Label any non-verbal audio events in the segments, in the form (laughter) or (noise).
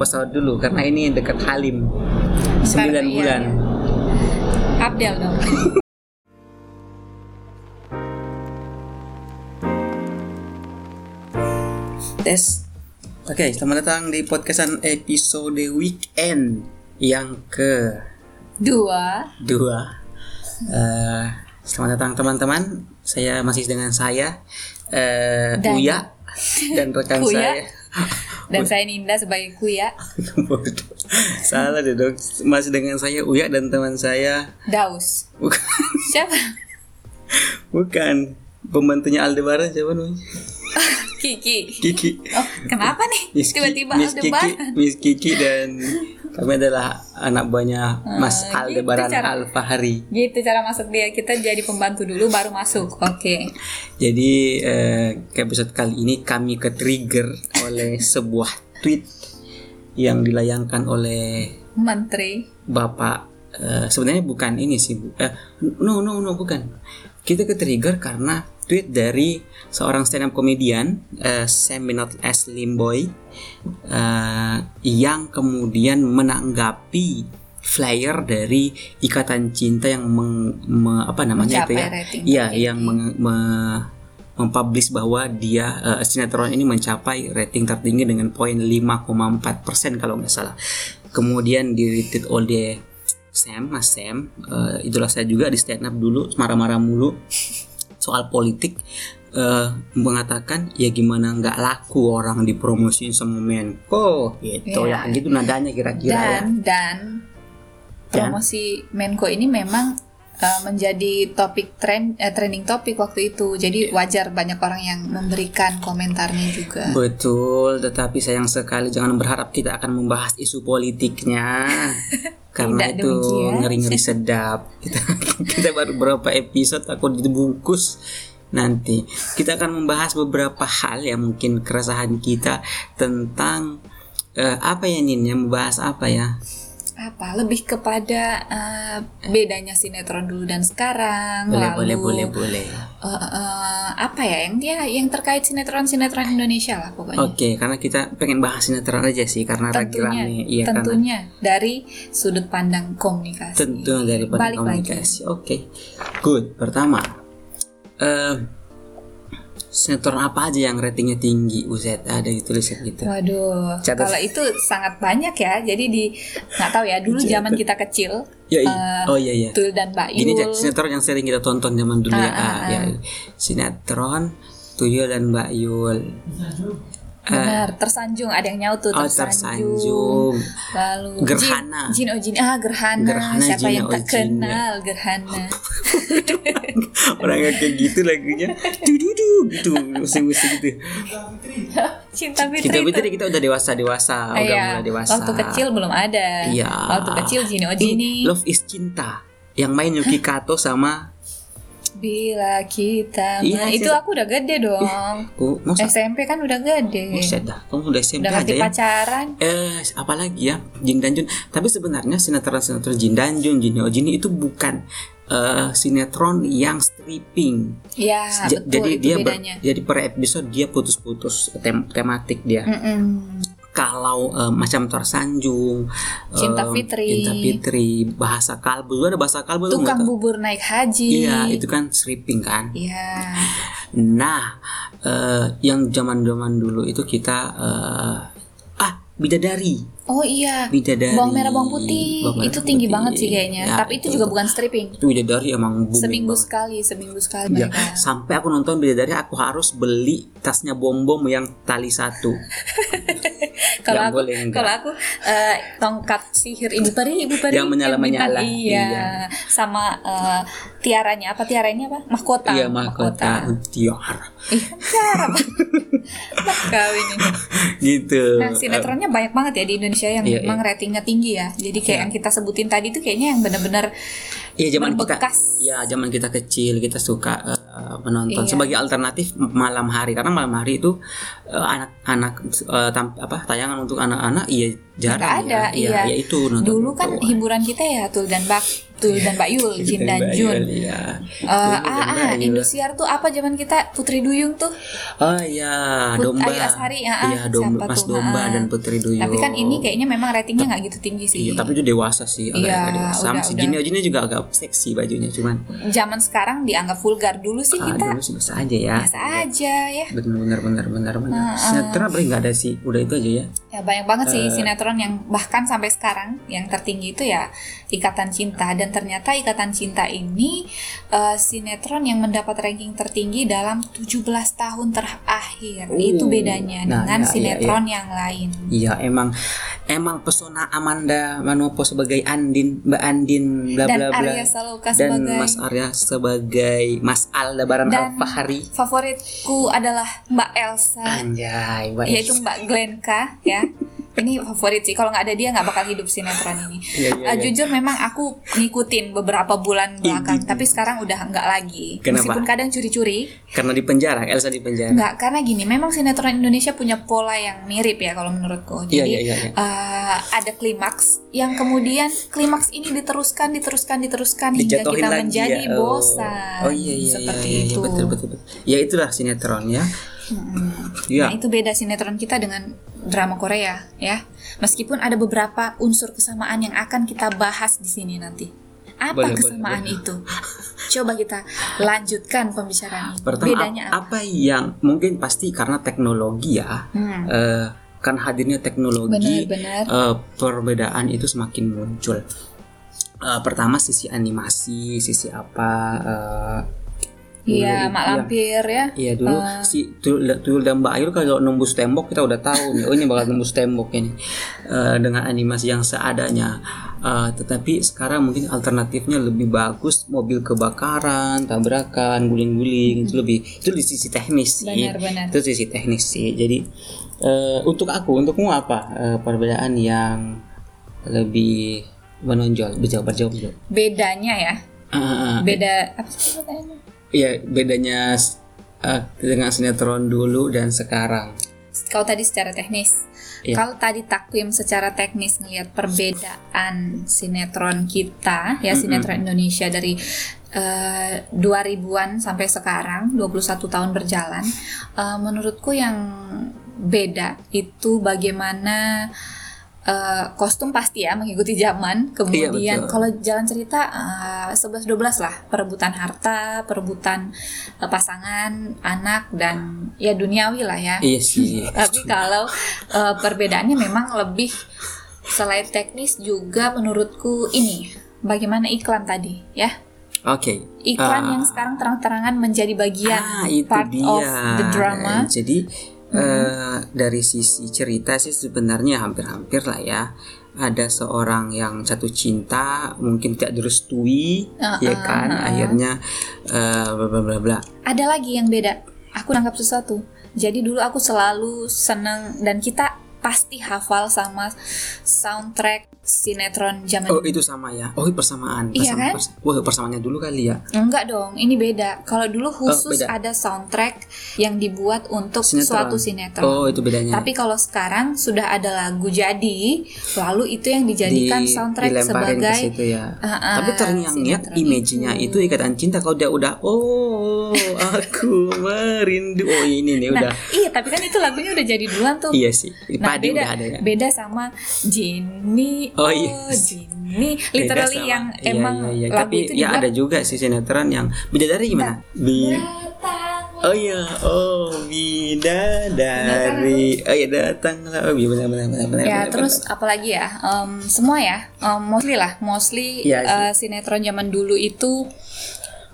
pesawat dulu karena ini dekat Halim. 9 iya, bulan. iya. Abdel dong. Tes. Oke, selamat datang di podcastan episode weekend yang ke Dua. dua. Eh, selamat datang teman-teman. Saya masih dengan saya eh Dan- Uya (laughs) dan rekan Uya. saya. Dan saya Ninda sebagai kuya. (laughs) Salah deh dok. Masih dengan saya Uya dan teman saya. Daus. Bukan, Siapa? bukan. Pembantunya Aldebaran siapa namanya? (laughs) Kiki. Kiki. Oh, kenapa nih? Tiba-tiba Miss Kiki, Aldebaran. Miss Kiki dan kami adalah anak buahnya Mas Ah, gitu Aldebaran cara- Alfahari. Gitu cara masuk dia. Kita jadi pembantu dulu baru masuk. Oke. Jadi eh, ke episode kali ini kami ke trigger oleh (laughs) sebuah tweet yang dilayangkan oleh Menteri. Bapak eh, sebenarnya bukan ini sih. Bu. Eh, no no no bukan. Kita ke trigger karena tweet dari seorang stand up comedian eh, Sam Bernard S. Limboy eh, yang kemudian menanggapi flyer dari Ikatan Cinta yang meng, me- apa namanya itu Mencapai ya? rating Iya, tertinggi. yang meng- me- mempublish bahwa dia eh, sinetron ini mencapai rating tertinggi dengan poin 5,4% kalau nggak salah. Kemudian di retweet oleh Sam, Mas Sam, eh, itulah saya juga di stand up dulu marah-marah mulu soal politik eh, mengatakan ya gimana nggak laku orang dipromosiin sama Menko gitu Iya. ya gitu nadanya kira-kira ya. Dan dan promosi Menko ini memang uh, menjadi topik tren eh, trending topik waktu itu. Iya. Jadi wajar banyak orang yang memberikan komentarnya juga. Betul, tetapi sayang sekali jangan berharap kita akan membahas isu politiknya. (laughs) Karena Tidak itu ngeri-ngeri sedap. (laughs) Kita kita baru berapa episode takut dibungkus nanti. Kita akan membahas beberapa hal yang mungkin keresahan kita tentang eh, apa ya Nin? Yang membahas apa ya? Apa lebih kepada uh, bedanya sinetron dulu dan sekarang. Boleh, boleh, lalu boleh, boleh. uh, uh, apa ya yang dia yang terkait sinetron sinetron Indonesia lah pokoknya. Oke, karena kita pengen bahas sinetron aja sih karena tentunya, rame. Iya, karena tentunya dari sudut pandang komunikasi. Tentu dari pandang Balik komunikasi. Oke, good. Pertama, eh sinetron apa aja yang ratingnya tinggi? Uset ada tulisan gitu. Waduh, Catat. kalau itu sangat banyak ya. Jadi di nggak tahu ya dulu zaman kita kecil, Ya, iya. eh, oh iya iya. Tuyul dan Mbak Yul. sinetron yang sering kita tonton zaman dulu ya. Ah, ah, Ah, ya. Sinetron Tuyul dan Mbak Yul. Benar, tersanjung ada yang nyaut tuh Oh, tersanjung. Lalu Gerhana. Jin, Jin Ojin ah Gerhana. Gerhana, Siapa Jin yang tak ya. kenal Gerhana? (laughs) Orang yang kayak gitu lagunya. Dududu gitu, musik-musik gitu. Cinta Fitri. Itu. pikir kita udah dewasa dewasa, udah Iya, mulai dewasa. Waktu kecil belum ada. Iya. Waktu kecil Jin Ini Love is Cinta yang main Yuki Kato sama Bila kita Iya, ma- itu aku udah gede dong. mau SMP kan udah gede. Buset dah, kamu udah SMP Udah aja ya. pacaran. Eh, apalagi ya, Jin dan Jun. Tapi sebenarnya sinetron-sinetron Jin dan Jun, Jin Jin itu bukan eh, sinetron yang stripping. Ya, betul jadi dia ber- jadi per episode dia putus-putus tem- tematik dia. Mm-mm. Kalau eh, macam tersanjung, Cinta eh, Fitri. Cinta Fitri, bahasa kalbu, ada bahasa kalbu Tukang bubur naik haji. Iya, itu kan stripping kan. Iya. Nah, eh, yang zaman-zaman dulu itu kita eh, ah bidadari, Oh iya. bidadari. Bawang merah bawang putih. Bawang merah, itu tinggi putih. banget sih kayaknya. Ya, Tapi itu juga bukan stripping. Itu bidadari emang booming Seminggu banget. sekali, seminggu sekali Ya, mereka. sampai aku nonton bidadari aku harus beli tasnya bom bom yang tali satu. (laughs) Kalau aku, kalau aku eh, tongkat sihir ibu peri, ibu peri Yang menyala-menyala, bintang, Iya. iya. Sama eh, tiaranya apa? Tiaranya apa? Mahkota. Iya mahkota tiara Ih, kan tiara. Kawin ini. gitu. Nah, sinetronnya banyak banget ya di Indonesia yang Iya, memang ratingnya tinggi ya. Jadi kayak yang kita sebutin tadi tuh kayaknya yang benar-benar Iya zaman kita, ya zaman kita kecil kita suka eh, menonton Iya. sebagai alternatif malam hari karena malam hari itu eh, anak-anak eh, tam- apa tayangan untuk anak-anak iya jarang Nggak ada, ya. Ya, iya. ya itu nonton Dulu kan hiburan kita ya Tul dan Bak, Tul dan Mbak Yul, Jin dan Jun. Iya. Tul dan ah, ah. Indosiar tuh apa zaman kita Putri Duyung tuh. Oh iya, Put- domba. Ayu Ashari, ah, ah, Iya, domba, siapa Mas tuh, Domba ah. dan Putri Duyung. Tapi kan ini kayaknya memang ratingnya nggak gitu tinggi sih. Iya, tapi itu dewasa sih, agak, Iya, agak dewasa. Sama udah, si udah. Jinnya Jinnya juga agak seksi bajunya, cuman Zaman sekarang dianggap vulgar dulu sih ah, kita dulu sih biasa aja ya. biasa aja ya. Bener bener bener bener bener. Sinetron apa nggak ada sih, udah itu aja ya. Ya banyak banget sih Eh. Sinetron yang bahkan sampai sekarang yang tertinggi itu ya Ikatan Cinta dan ternyata Ikatan Cinta ini eh, sinetron yang mendapat ranking tertinggi dalam 17 tahun terakhir. Oh. Itu bedanya Nah, dengan iya, sinetron yang lain. Iya emang emang pesona Amanda Manopo sebagai Andin, Mbak Andin, bla Dan bla bla. Arya Saloka dan sebagai Mas Arya sebagai Mas Aldebaran Dan- Alfahri. favoritku adalah Mbak Elsa. Anjay, baik. yaitu Mbak Glenka ya. (laughs) Ini favorit sih. Kalau nggak ada dia nggak bakal hidup sinetron ini. (laughs) Iya, iya, Eh, iya. Jujur memang aku ngikutin beberapa bulan belakang, Ih, tapi sekarang udah nggak lagi. Kenapa? Meskipun kadang curi-curi. Karena di penjara, Elsa di penjara. Nggak, karena gini. Memang sinetron Indonesia punya pola yang mirip ya kalau menurutku. Iya, Jadi iya, iya, iya. eh, ada klimaks yang kemudian klimaks ini diteruskan, diteruskan, diteruskan hingga Dijatuhin kita lagi menjadi ya. Oh. bosan. Oh iya iya seperti iya, iya, itu. betul betul betul. Ya itulah sinetron ya. Mm-mm. Iya. Nah, itu beda sinetron kita dengan drama Korea ya. Meskipun ada beberapa unsur kesamaan yang akan kita bahas di sini nanti. Apa Boleh, kesamaan boleh. itu? Coba kita lanjutkan pembicaraan itu. Pertama Bedanya ap- apa? apa yang mungkin pasti karena teknologi ya. Hmm. eh, kan hadirnya teknologi Benar-benar. eh, perbedaan itu semakin muncul. Eh, pertama sisi animasi, sisi apa? eh, Iya, dulu- Mak iya. Lampir ya. Iya dulu Eh. si Tuyul, Tuyul dan Mbak Ayu kalau nembus tembok kita udah tahu nih, oh ini bakal nembus tembok ini Eh, dengan animasi yang seadanya. Eh, tetapi sekarang mungkin alternatifnya lebih bagus, mobil kebakaran, tabrakan, guling-guling itu lebih itu di sisi teknis sih. Benar-benar. Itu sisi teknis sih. Jadi eh, untuk aku, untukmu apa eh, perbedaan yang lebih menonjol? Berjawab, berjawab, berjawab. Bedanya ya. Ah. Beda apa sih pertanyaannya? Iya bedanya eh, dengan sinetron dulu dan sekarang. Kalau tadi secara teknis. Iya. Kalau tadi takwim secara teknis ngelihat perbedaan sinetron kita ya sinetron Indonesia dari eh, 2000-an sampai sekarang 21 tahun berjalan eh, menurutku yang beda itu bagaimana eh, kostum pasti ya mengikuti zaman kemudian Iya, kalau jalan cerita eh, 11-12 lah perebutan harta perebutan eh, pasangan anak dan ya duniawi lah ya Iya sih. (laughs) tapi kalau uh, perbedaannya memang lebih selain teknis juga menurutku ini bagaimana iklan tadi ya. Oke. Iklan Ah. yang sekarang terang-terangan menjadi bagian Ah, itu part dia. of the drama. Jadi eh, dari sisi cerita sih sebenarnya hampir-hampir lah ya. Ada seorang yang jatuh cinta, mungkin tidak direstui, Ah, ya kan? Akhirnya eh, bla bla bla bla. Ada lagi yang beda. Aku nangkap sesuatu. Jadi dulu aku selalu senang dan kita pasti hafal sama soundtrack sinetron zaman Oh itu sama ya. Oh persamaan. Iya Persama- kan? pers- Wah persamaannya dulu kali ya. Enggak dong, ini beda. Kalau dulu khusus Oh, beda. ada soundtrack yang dibuat untuk Sinetron. suatu sinetron. Oh itu bedanya. Tapi kalau sekarang sudah ada lagu jadi, lalu itu yang dijadikan Di- soundtrack sebagai ke situ ya. Ah, ah, Tapi sinetron image-nya itu. ikatan cinta kalau dia udah oh aku merindu. Oh ini nih Nah, udah. iya, tapi kan itu lagunya udah jadi duluan tuh. Iya sih. Nah, Padi beda udah ada ya. beda sama Jinny. Oh, iya. Jinny. Beda Literally sama- yang iya, emang iya, iya. lagu Tapi itu ya juga ada juga sih sinetron yang bidadari gimana? Bi Oh iya, oh bidadari. Oh iya datanglah. Oh iya benar benar benar benar. Ya benar, terus apalagi ya Em, semua ya em, mostly lah mostly Iya sih. eh, sinetron zaman dulu itu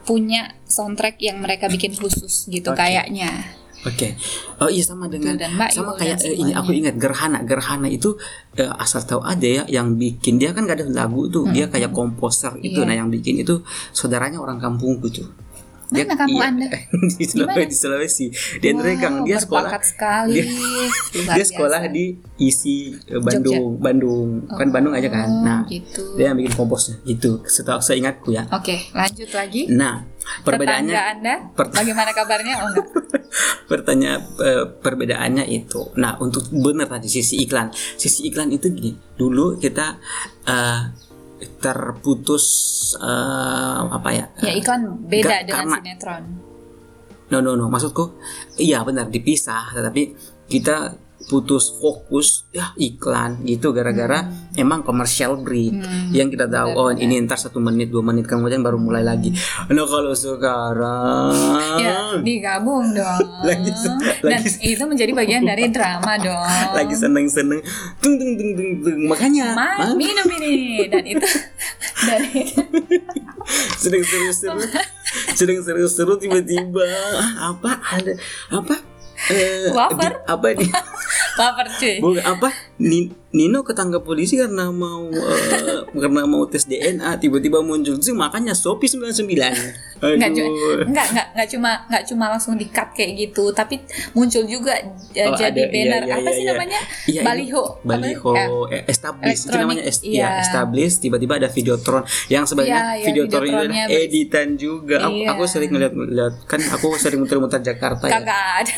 punya soundtrack yang mereka bikin khusus gitu Oke. kayaknya Oke. Oh iya sama dengan dan Mbak sama kayak dan eh, ini aku ingat Gerhana. Gerhana itu eh, asal tahu aja ya yang bikin dia kan gak ada lagu tuh. Dia kayak komposer itu. Iya. Nah, yang bikin itu saudaranya orang kampungku tuh. Mana kampung iya, Anda? (laughs) di Sulawesi, di Sulawesi. Di Andregang dia sekolah sekali dia- (laughs) dia sekolah di isi eh, Bandung, Bandung. Kan Bandung aja kan. Oh, Nah, gitu. dia yang bikin komposnya gitu. Setahu saya ingatku ya. Oke, lanjut lagi. Nah, Tetangga perbedaannya Anda, per- bagaimana kabarnya? Oh. (laughs) Pertanyaan eh, perbedaannya itu. Nah, untuk benar tadi sisi iklan. Sisi iklan itu gini. Dulu kita eh, terputus eh, apa ya? Ya iklan beda Nggak, dengan karena- sinetron. No no no, maksudku iya benar dipisah, tetapi kita putus fokus ya iklan gitu gara-gara emang commercial break. Yang kita tahu oh ini ntar satu menit dua menit kemudian baru mulai lagi. Nah kalau sekarang Ya, digabung dong. (laughs) Lagi Dan lagi itu menjadi bagian dari drama (laughs) dong. lagi seneng-seneng. Tung tung tung tung tung makanya Ma, Ma- minum ini. Dan itu (laughs) dari sedang seru-seru. Sedang seru-seru tiba-tiba. Ah, apa ada apa? Eh, Wafer? di- apa di baper cuy. Bukan apa Ni- Nino ketangkap polisi karena mau eh, (laughs) karena mau tes DNA tiba-tiba muncul sih makanya Shopee 99 Enggak, enggak, enggak cuma enggak cuma langsung di cut kayak gitu, tapi muncul juga eh, Oh, jadi ada, iya, banner iya, apa iya, sih iya. namanya? Iya, ini Baliho. Apa? Baliho Ya. eh, establish itu namanya est- iya. ya, establish tiba-tiba ada videotron yang sebenarnya Iya, iya, videotron itu adalah editan juga aku, Iya. aku sering ngeliat ngeliat kan aku sering muter-muter Jakarta ya ada.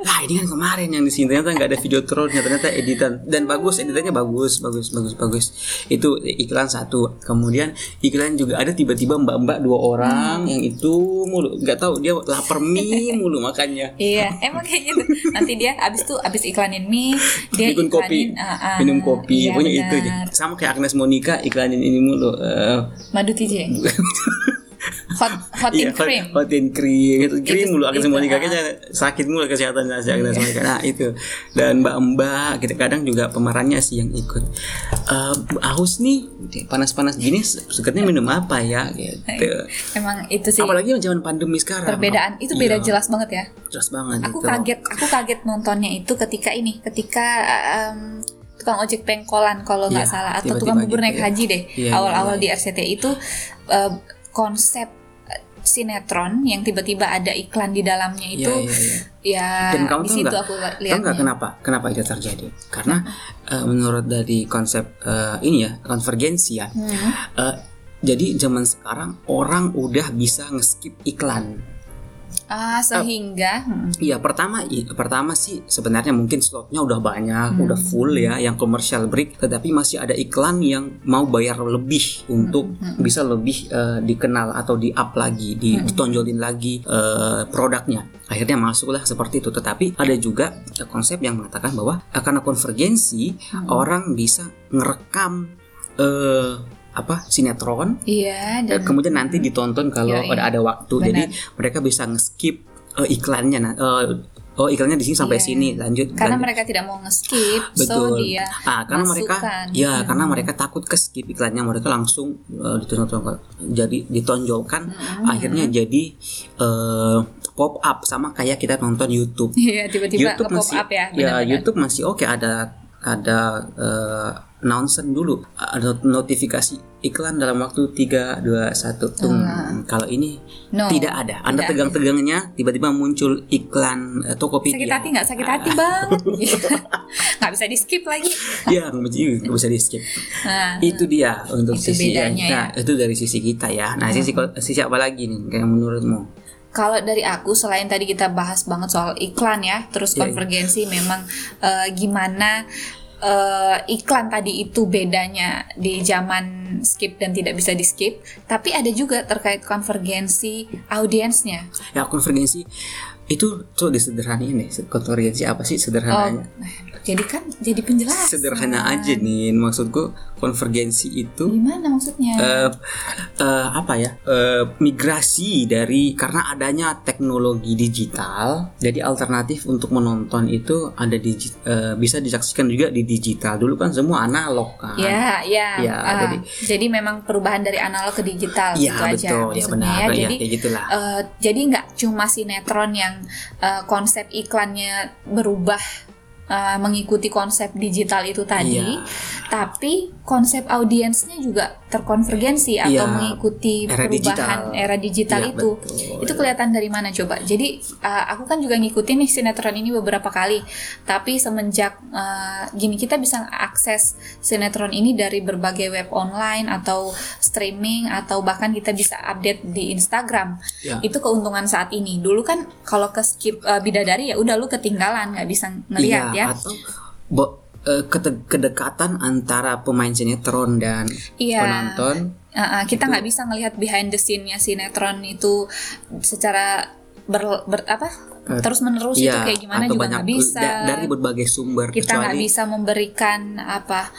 lah ini kan kemarin yang di sini ternyata nggak ada videotronnya ternyata editan dan bagus editannya bagus bagus bagus bagus itu iklan satu kemudian iklan juga ada tiba-tiba mbak-mbak dua orang Hmm. yang itu mulu nggak tahu dia lapar mie (laughs) mulu makannya Iya, emang kayak gitu. Nanti dia abis tuh abis iklanin mie, dia Bikin kopi iklanin ah, ah. minum kopi Iya, punya itu benar. aja. sama kayak Agnes Monica iklanin ini mulu eh, Madu TJ. (laughs) Hot hot in Iya, hot- cream. hot in cream, itu cream Itu- mulu Monica ah. kayaknya sakit mulu kesehatannya si Agnes Monica. Nah itu dan Mbak Mbak, kita kadang juga pemerannya sih yang ikut. Eh, haus nih, panas-panas gini, seketnya minum apa ya? Gitu. Emang itu sih Apalagi zaman pandemi sekarang. perbedaan itu beda Iya, jelas banget ya. Jelas banget. Aku gitu. kaget, aku kaget nontonnya itu ketika ini, ketika em, tukang ojek pengkolan kalau nggak Iya, salah atau tiba-tiba tukang bubur gitu naik ya. haji deh. Iya, Awal-awal iya, di RCTI itu eh, konsep eh, sinetron yang tiba-tiba ada iklan di dalamnya Iya, itu iya, iya. ya Dan kamu di situ aku lihat. nggak kenapa? Kenapa itu terjadi? Karena eh, menurut dari konsep eh, ini ya konvergensi ya. Hmm. eh, jadi zaman sekarang orang udah bisa nge-skip iklan. Ah, sehingga hmm, Iya pertama i- pertama sih sebenarnya mungkin slotnya udah banyak Hmm. udah full ya yang commercial break tetapi masih ada iklan yang mau bayar lebih untuk Hmm. bisa lebih eh, dikenal atau di up lagi di, ditonjolin lagi eh, produknya akhirnya masuklah seperti itu tetapi ada juga eh, konsep yang mengatakan bahwa eh, karena konvergensi Hmm. orang bisa ngerekam eh, apa sinetron iya dan dan kemudian nanti ditonton kalau Yoi. ada ada waktu Benar. jadi mereka bisa nge-skip eh, iklannya nah eh, oh iklannya di sini sampai Iya. sini lanjut karena lanjut. mereka tidak mau nge-skip, so betul dia ah karena mereka ya Hmm. karena mereka takut ke skip iklannya mereka langsung eh, ditonton jadi ditonjolkan Hmm. akhirnya jadi eh, pop up sama kayak kita nonton YouTube Iya, tiba-tiba YouTube pop masih up ya. ya. YouTube masih oke ada ada eh, announcement dulu ada notifikasi iklan dalam waktu 3 2 1 tung. Kalau ini No, tidak ada. Anda tegang-tegangnya tiba-tiba muncul iklan eh, Tokopedia sakit hati nggak? Sakit hati banget (laughs) nggak bisa di skip lagi. (laughs) Ya nggak bisa- nggak bisa di skip nah, itu dia untuk Itu sisi bedanya yang- nah, itu dari sisi kita ya. Nah sisi sisi apa lagi nih kayak menurutmu kalau dari aku selain tadi kita bahas banget soal iklan ya terus Iya, iya. konvergensi memang eh, gimana eh, iklan tadi itu bedanya di zaman skip dan tidak bisa di skip tapi ada juga terkait konvergensi audiensnya. Ya konvergensi itu tuh disederhanain nih konvergensi apa sih oh sederhananya jadi kan jadi penjelasan. Sederhana aja nih maksudku konvergensi itu gimana maksudnya? eh eh, apa ya eh, migrasi dari karena adanya teknologi digital jadi alternatif untuk menonton itu ada di bisa disaksikan juga di digital. Dulu kan semua analog kan. Ya, ya. Ya, Ah, jadi- jadi, memang perubahan dari analog ke digital Iya gitu aja betul. Ya maksudnya benar. Ya. ya, Jadi kayak gitulah. eh, jadi nggak cuma sinetron yang eh, konsep iklannya berubah eh, mengikuti konsep digital itu tadi, Iya. tapi konsep audiensnya juga terkonvergensi atau Iya, mengikuti era perubahan digital. era digital Iya, itu. betul. Itu kelihatan dari mana coba? Jadi uh, aku kan juga ngikutin nih sinetron ini beberapa kali. Tapi semenjak uh, gini kita bisa akses sinetron ini dari berbagai web online atau streaming atau bahkan kita bisa update di Instagram. Ya. Itu keuntungan saat ini. Dulu kan kalau ke skip uh, bidadari ya udah lu ketinggalan nggak bisa ngelihat ya. atau bo- eh, kete- kedekatan antara pemain sinetron dan Iya. penonton? Uh, uh, kita nggak bisa ngelihat behind the scene-nya sinetron itu secara ber, ber- apa? Terus menerus itu ya kayak gimana juga nggak bisa. da- dari berbagai sumber kita nggak bisa memberikan apa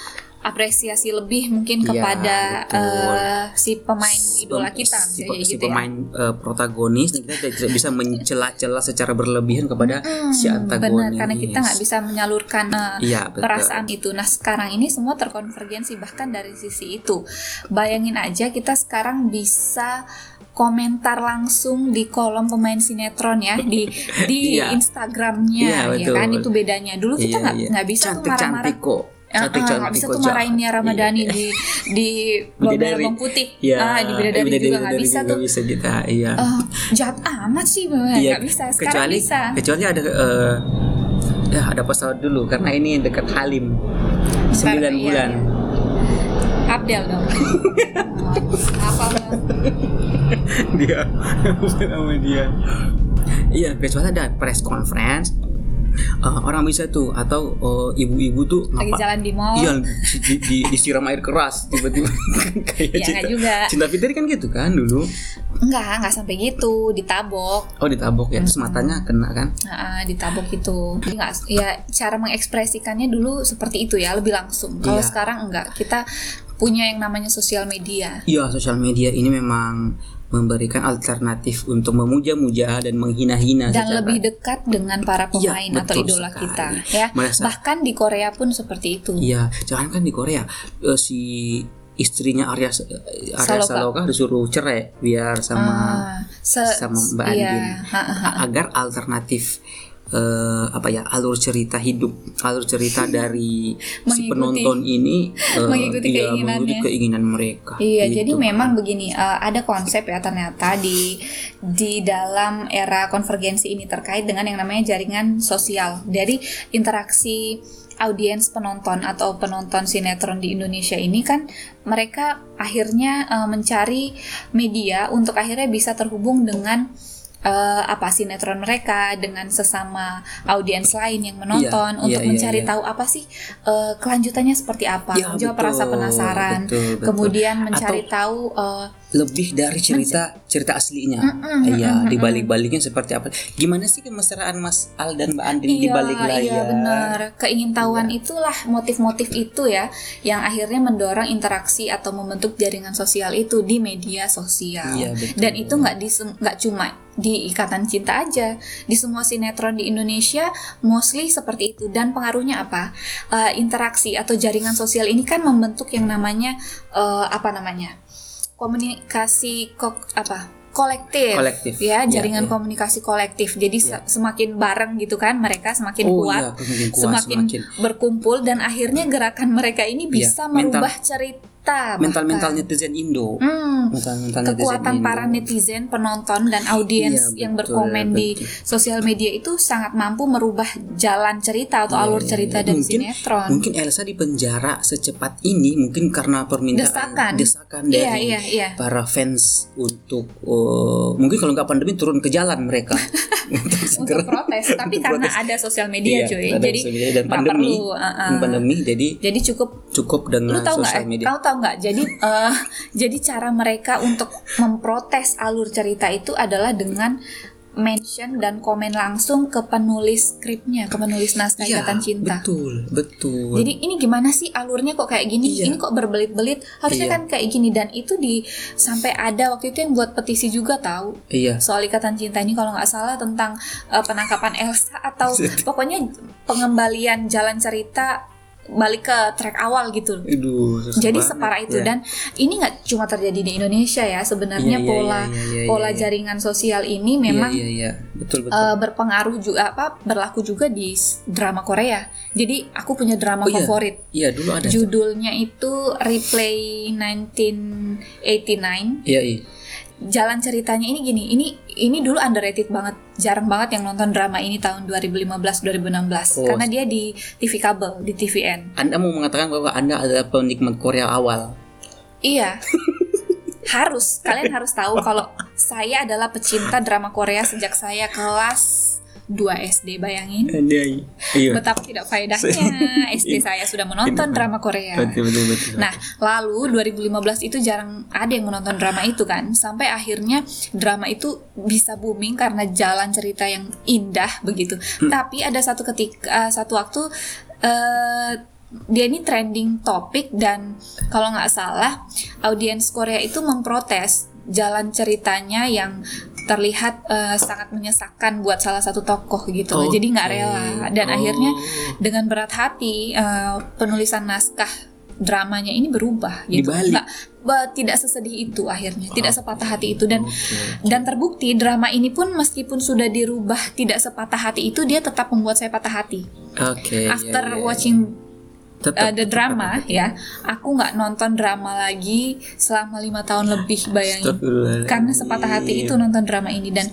apresiasi lebih mungkin Iya, kepada betul. eh, si pemain si idola kita si, misalnya si gitu ya. pemain eh, protagonis dan kita tidak bisa mencela-cela secara berlebihan kepada Hmm, si antagonis benar karena kita nggak bisa menyalurkan Iya, betul. perasaan itu. Nah sekarang ini semua terkonvergensi bahkan dari sisi itu. Bayangin aja kita sekarang bisa komentar langsung di kolom pemain sinetron ya di di Iya. Instagramnya Iya, ya kan itu bedanya. Dulu kita Iya, nggak iya. nggak bisa tuh cantik-cantik marah-marah. kok Ah, cantik-cantik nggak bisa tuh marahin Nia Ramadhani Iya. di (laughs) di Bidadari. Bawang Putih. Iya, ah, di Bidadari juga nggak bisa juga tuh. bisa kita iya Eh, jahat amat sih, nggak Iya, bisa. Sekarang kecuali bisa. kecuali ada eh, ya ada pesawat dulu karena ini dekat Halim sembilan iya, bulan iya. Abdel dong. (laughs) Apa dia (laughs) apa nama dia iya kecuali ada press conference eh, orang bisa tuh atau eh, ibu-ibu tuh lagi ngapa jalan di mall? iya di, di- disiram air keras tiba-tiba (laughs) kayak Ya, cinta juga. cinta Fitri kan gitu kan dulu Enggak, enggak sampai gitu, ditabok. oh ditabok ya terus matanya kena kan Nah, ditabok itu. Jadi nggak, ya cara mengekspresikannya dulu seperti itu ya, lebih langsung. Kalau Iya. sekarang enggak, kita punya yang namanya sosial media. Iya, sosial media ini memang memberikan alternatif untuk memuja-muja dan menghina-hina dan secara- lebih dekat dengan para Iya, pemain atau betul idola sekali. kita ya Merasa- bahkan di Korea pun seperti itu Iya, jangan kan di Korea eh, si istrinya Arya eh, Arya Saloka. Saloka disuruh cerai biar sama Ah, se- sama Mbak iya, Andin ha, ha, ha. agar alternatif eh, apa ya alur cerita hidup alur cerita (laughs) dari si penonton ini eh, mengikuti iya, keinginannya. mengikuti keinginan mereka. Iya, Gitu. jadi memang begini, eh, ada konsep ya ternyata di di dalam era konvergensi ini terkait dengan yang namanya jaringan sosial. Dari interaksi audiens penonton atau penonton sinetron di Indonesia ini kan mereka akhirnya mencari media untuk akhirnya bisa terhubung dengan eh, apa sinetron mereka dengan sesama audiens lain yang menonton Iya, untuk iya, iya, mencari iya. tahu apa sih eh, kelanjutannya seperti apa, Ya, menjawab betul, rasa penasaran, betul, betul. kemudian mencari tahu eh, lebih dari cerita cerita aslinya. Iya, di balik-baliknya seperti apa? Gimana sih kemesraan Mas Al dan Mbak Andin di Iya, balik layar? iya benar. Keingintahuan itulah motif-motif itu ya yang akhirnya mendorong interaksi atau membentuk jaringan sosial itu di media sosial. Iya, betul. Dan itu nggak di nggak cuma di ikatan cinta aja, di semua sinetron di Indonesia mostly seperti itu. Dan pengaruhnya apa? Eh, interaksi atau jaringan sosial ini kan membentuk yang namanya eh, apa namanya? Komunikasi kok apa? kolektif, Kolektif. ya Iya, jaringan iya. komunikasi kolektif jadi se- semakin bareng gitu kan mereka semakin Oh, kuat, semakin kuat, semakin, semakin- berkumpul dan akhirnya gerakan mereka ini Iya, bisa mental- merubah cerita Mental-mental bahkan. netizen Indo. Hmm, Mental-mental kekuatan netizen Indo. para netizen, penonton dan audiens Iya, yang betul, berkomen di betul. sosial media itu sangat mampu merubah jalan cerita atau Iya, alur cerita iya. dari mungkin, sinetron. Mungkin Elsa di penjara secepat ini mungkin karena permintaan Desakan. desakan Iya, dari iya, para fans untuk oh, mungkin kalau nggak pandemi turun ke jalan mereka (laughs) untuk protes, tapi untuk karena protes. ada sosial media Iya, cuy, ada jadi media dan pandemi, perlu, uh, uh. Pandemi jadi jadi cukup cukup dengan lu tahu sosial media. kamu tahu nggak jadi eh, (laughs) jadi cara mereka untuk memprotes alur cerita itu adalah dengan mention dan komen langsung ke penulis skripnya ke penulis naskah Iya, ikatan cinta betul, betul. jadi ini gimana sih alurnya kok kayak gini Iya. ini kok berbelit-belit harusnya Iya. kan kayak gini dan itu di sampai ada waktu itu yang buat petisi juga tahu iya, soal ikatan cinta ini kalau nggak salah tentang eh, penangkapan Elsa atau (laughs) pokoknya pengembalian jalan cerita balik ke track awal gitu. Aduh, Jadi banget. separah itu Ya. dan ini nggak cuma terjadi di Indonesia ya sebenarnya Iya, iya, pola iya, iya, iya, pola iya. jaringan sosial ini Iya, memang iya, iya. betul betul. eh, berpengaruh juga apa berlaku juga di drama Korea. Jadi aku punya drama Oh, iya. favorit. Iya, dulu ada. Judulnya itu Replay 1989. Iya, iya. Jalan ceritanya ini gini, ini ini dulu underrated banget, jarang banget yang nonton drama ini tahun 2015-2016 Oh. karena dia di TV kabel, di TVN. Anda mau mengatakan bahwa Anda adalah penikmat Korea awal. Iya. (laughs) harus, kalian harus tahu kalau saya adalah pecinta drama Korea sejak saya kelas 2 SD, bayangin. Anda, iya. Betapa tidak faedahnya (laughs) SD saya sudah menonton drama Korea. Betul, betul, betul. Nah, lalu 2015 itu jarang ada yang menonton drama itu kan, sampai akhirnya drama itu bisa booming karena jalan cerita yang indah begitu. Tapi ada satu ketika, satu waktu eh, dia ini trending topik dan kalau nggak salah audiens Korea itu memprotes jalan ceritanya yang terlihat eh, sangat menyesakan buat salah satu tokoh gitu loh. Jadi nggak rela dan Oh. akhirnya dengan berat hati eh, penulisan naskah dramanya ini berubah gitu. Dibalik. Nggak- tidak sesedih itu akhirnya, tidak sepatah hati itu dan Oke. dan terbukti drama ini pun meskipun sudah dirubah tidak sepatah hati itu dia tetap membuat saya patah hati. Oke. iya, After iya, iya. watching Tetap- uh, the tetap- drama ya, aku nggak nonton drama lagi selama lima tahun lebih bayangin. Karena sepatah hati itu nonton drama ini dan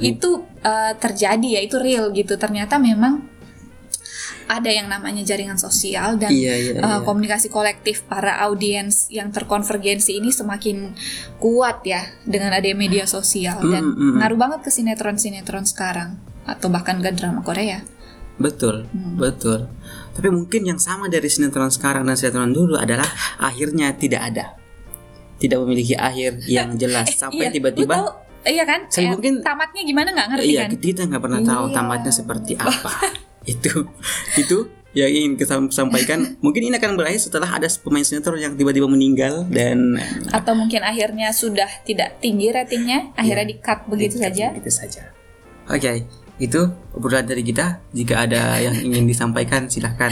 itu uh, terjadi ya itu real gitu ternyata memang ada yang namanya jaringan sosial dan Iya, iya, uh, iya. komunikasi kolektif para audiens yang terkonvergensi ini semakin kuat ya dengan adanya media sosial dan Mm, mm, mm. ngaruh banget ke sinetron-sinetron sekarang atau bahkan ke drama Korea. Betul, Hmm. betul. Tapi mungkin yang sama dari sinetron sekarang dan sinetron dulu adalah akhirnya tidak ada. Tidak memiliki akhir yang jelas sampai Iya, tiba-tiba tahu, iya kan? Saya Eh, mungkin- tamatnya gimana nggak ngerti iya kan? kita nggak pernah tahu Iya. tamatnya seperti apa. (laughs) itu itu yang ingin kita sampaikan. mungkin ini akan berakhir setelah ada pemain sinetron yang tiba-tiba meninggal dan Atau mungkin akhirnya sudah tidak tinggi ratingnya, akhirnya di cut begitu saja. Begitu saja. Oke, itu obrolan dari kita. Jika ada yang ingin disampaikan, silahkan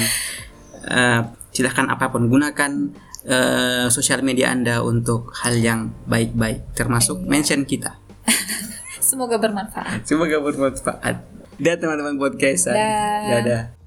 eh, silahkan apa pun gunakan eh, sosial media anda untuk hal yang baik-baik, termasuk mention kita. (laughs) Semoga bermanfaat. Semoga bermanfaat. Dan teman-teman podcast. Dah. Dadah.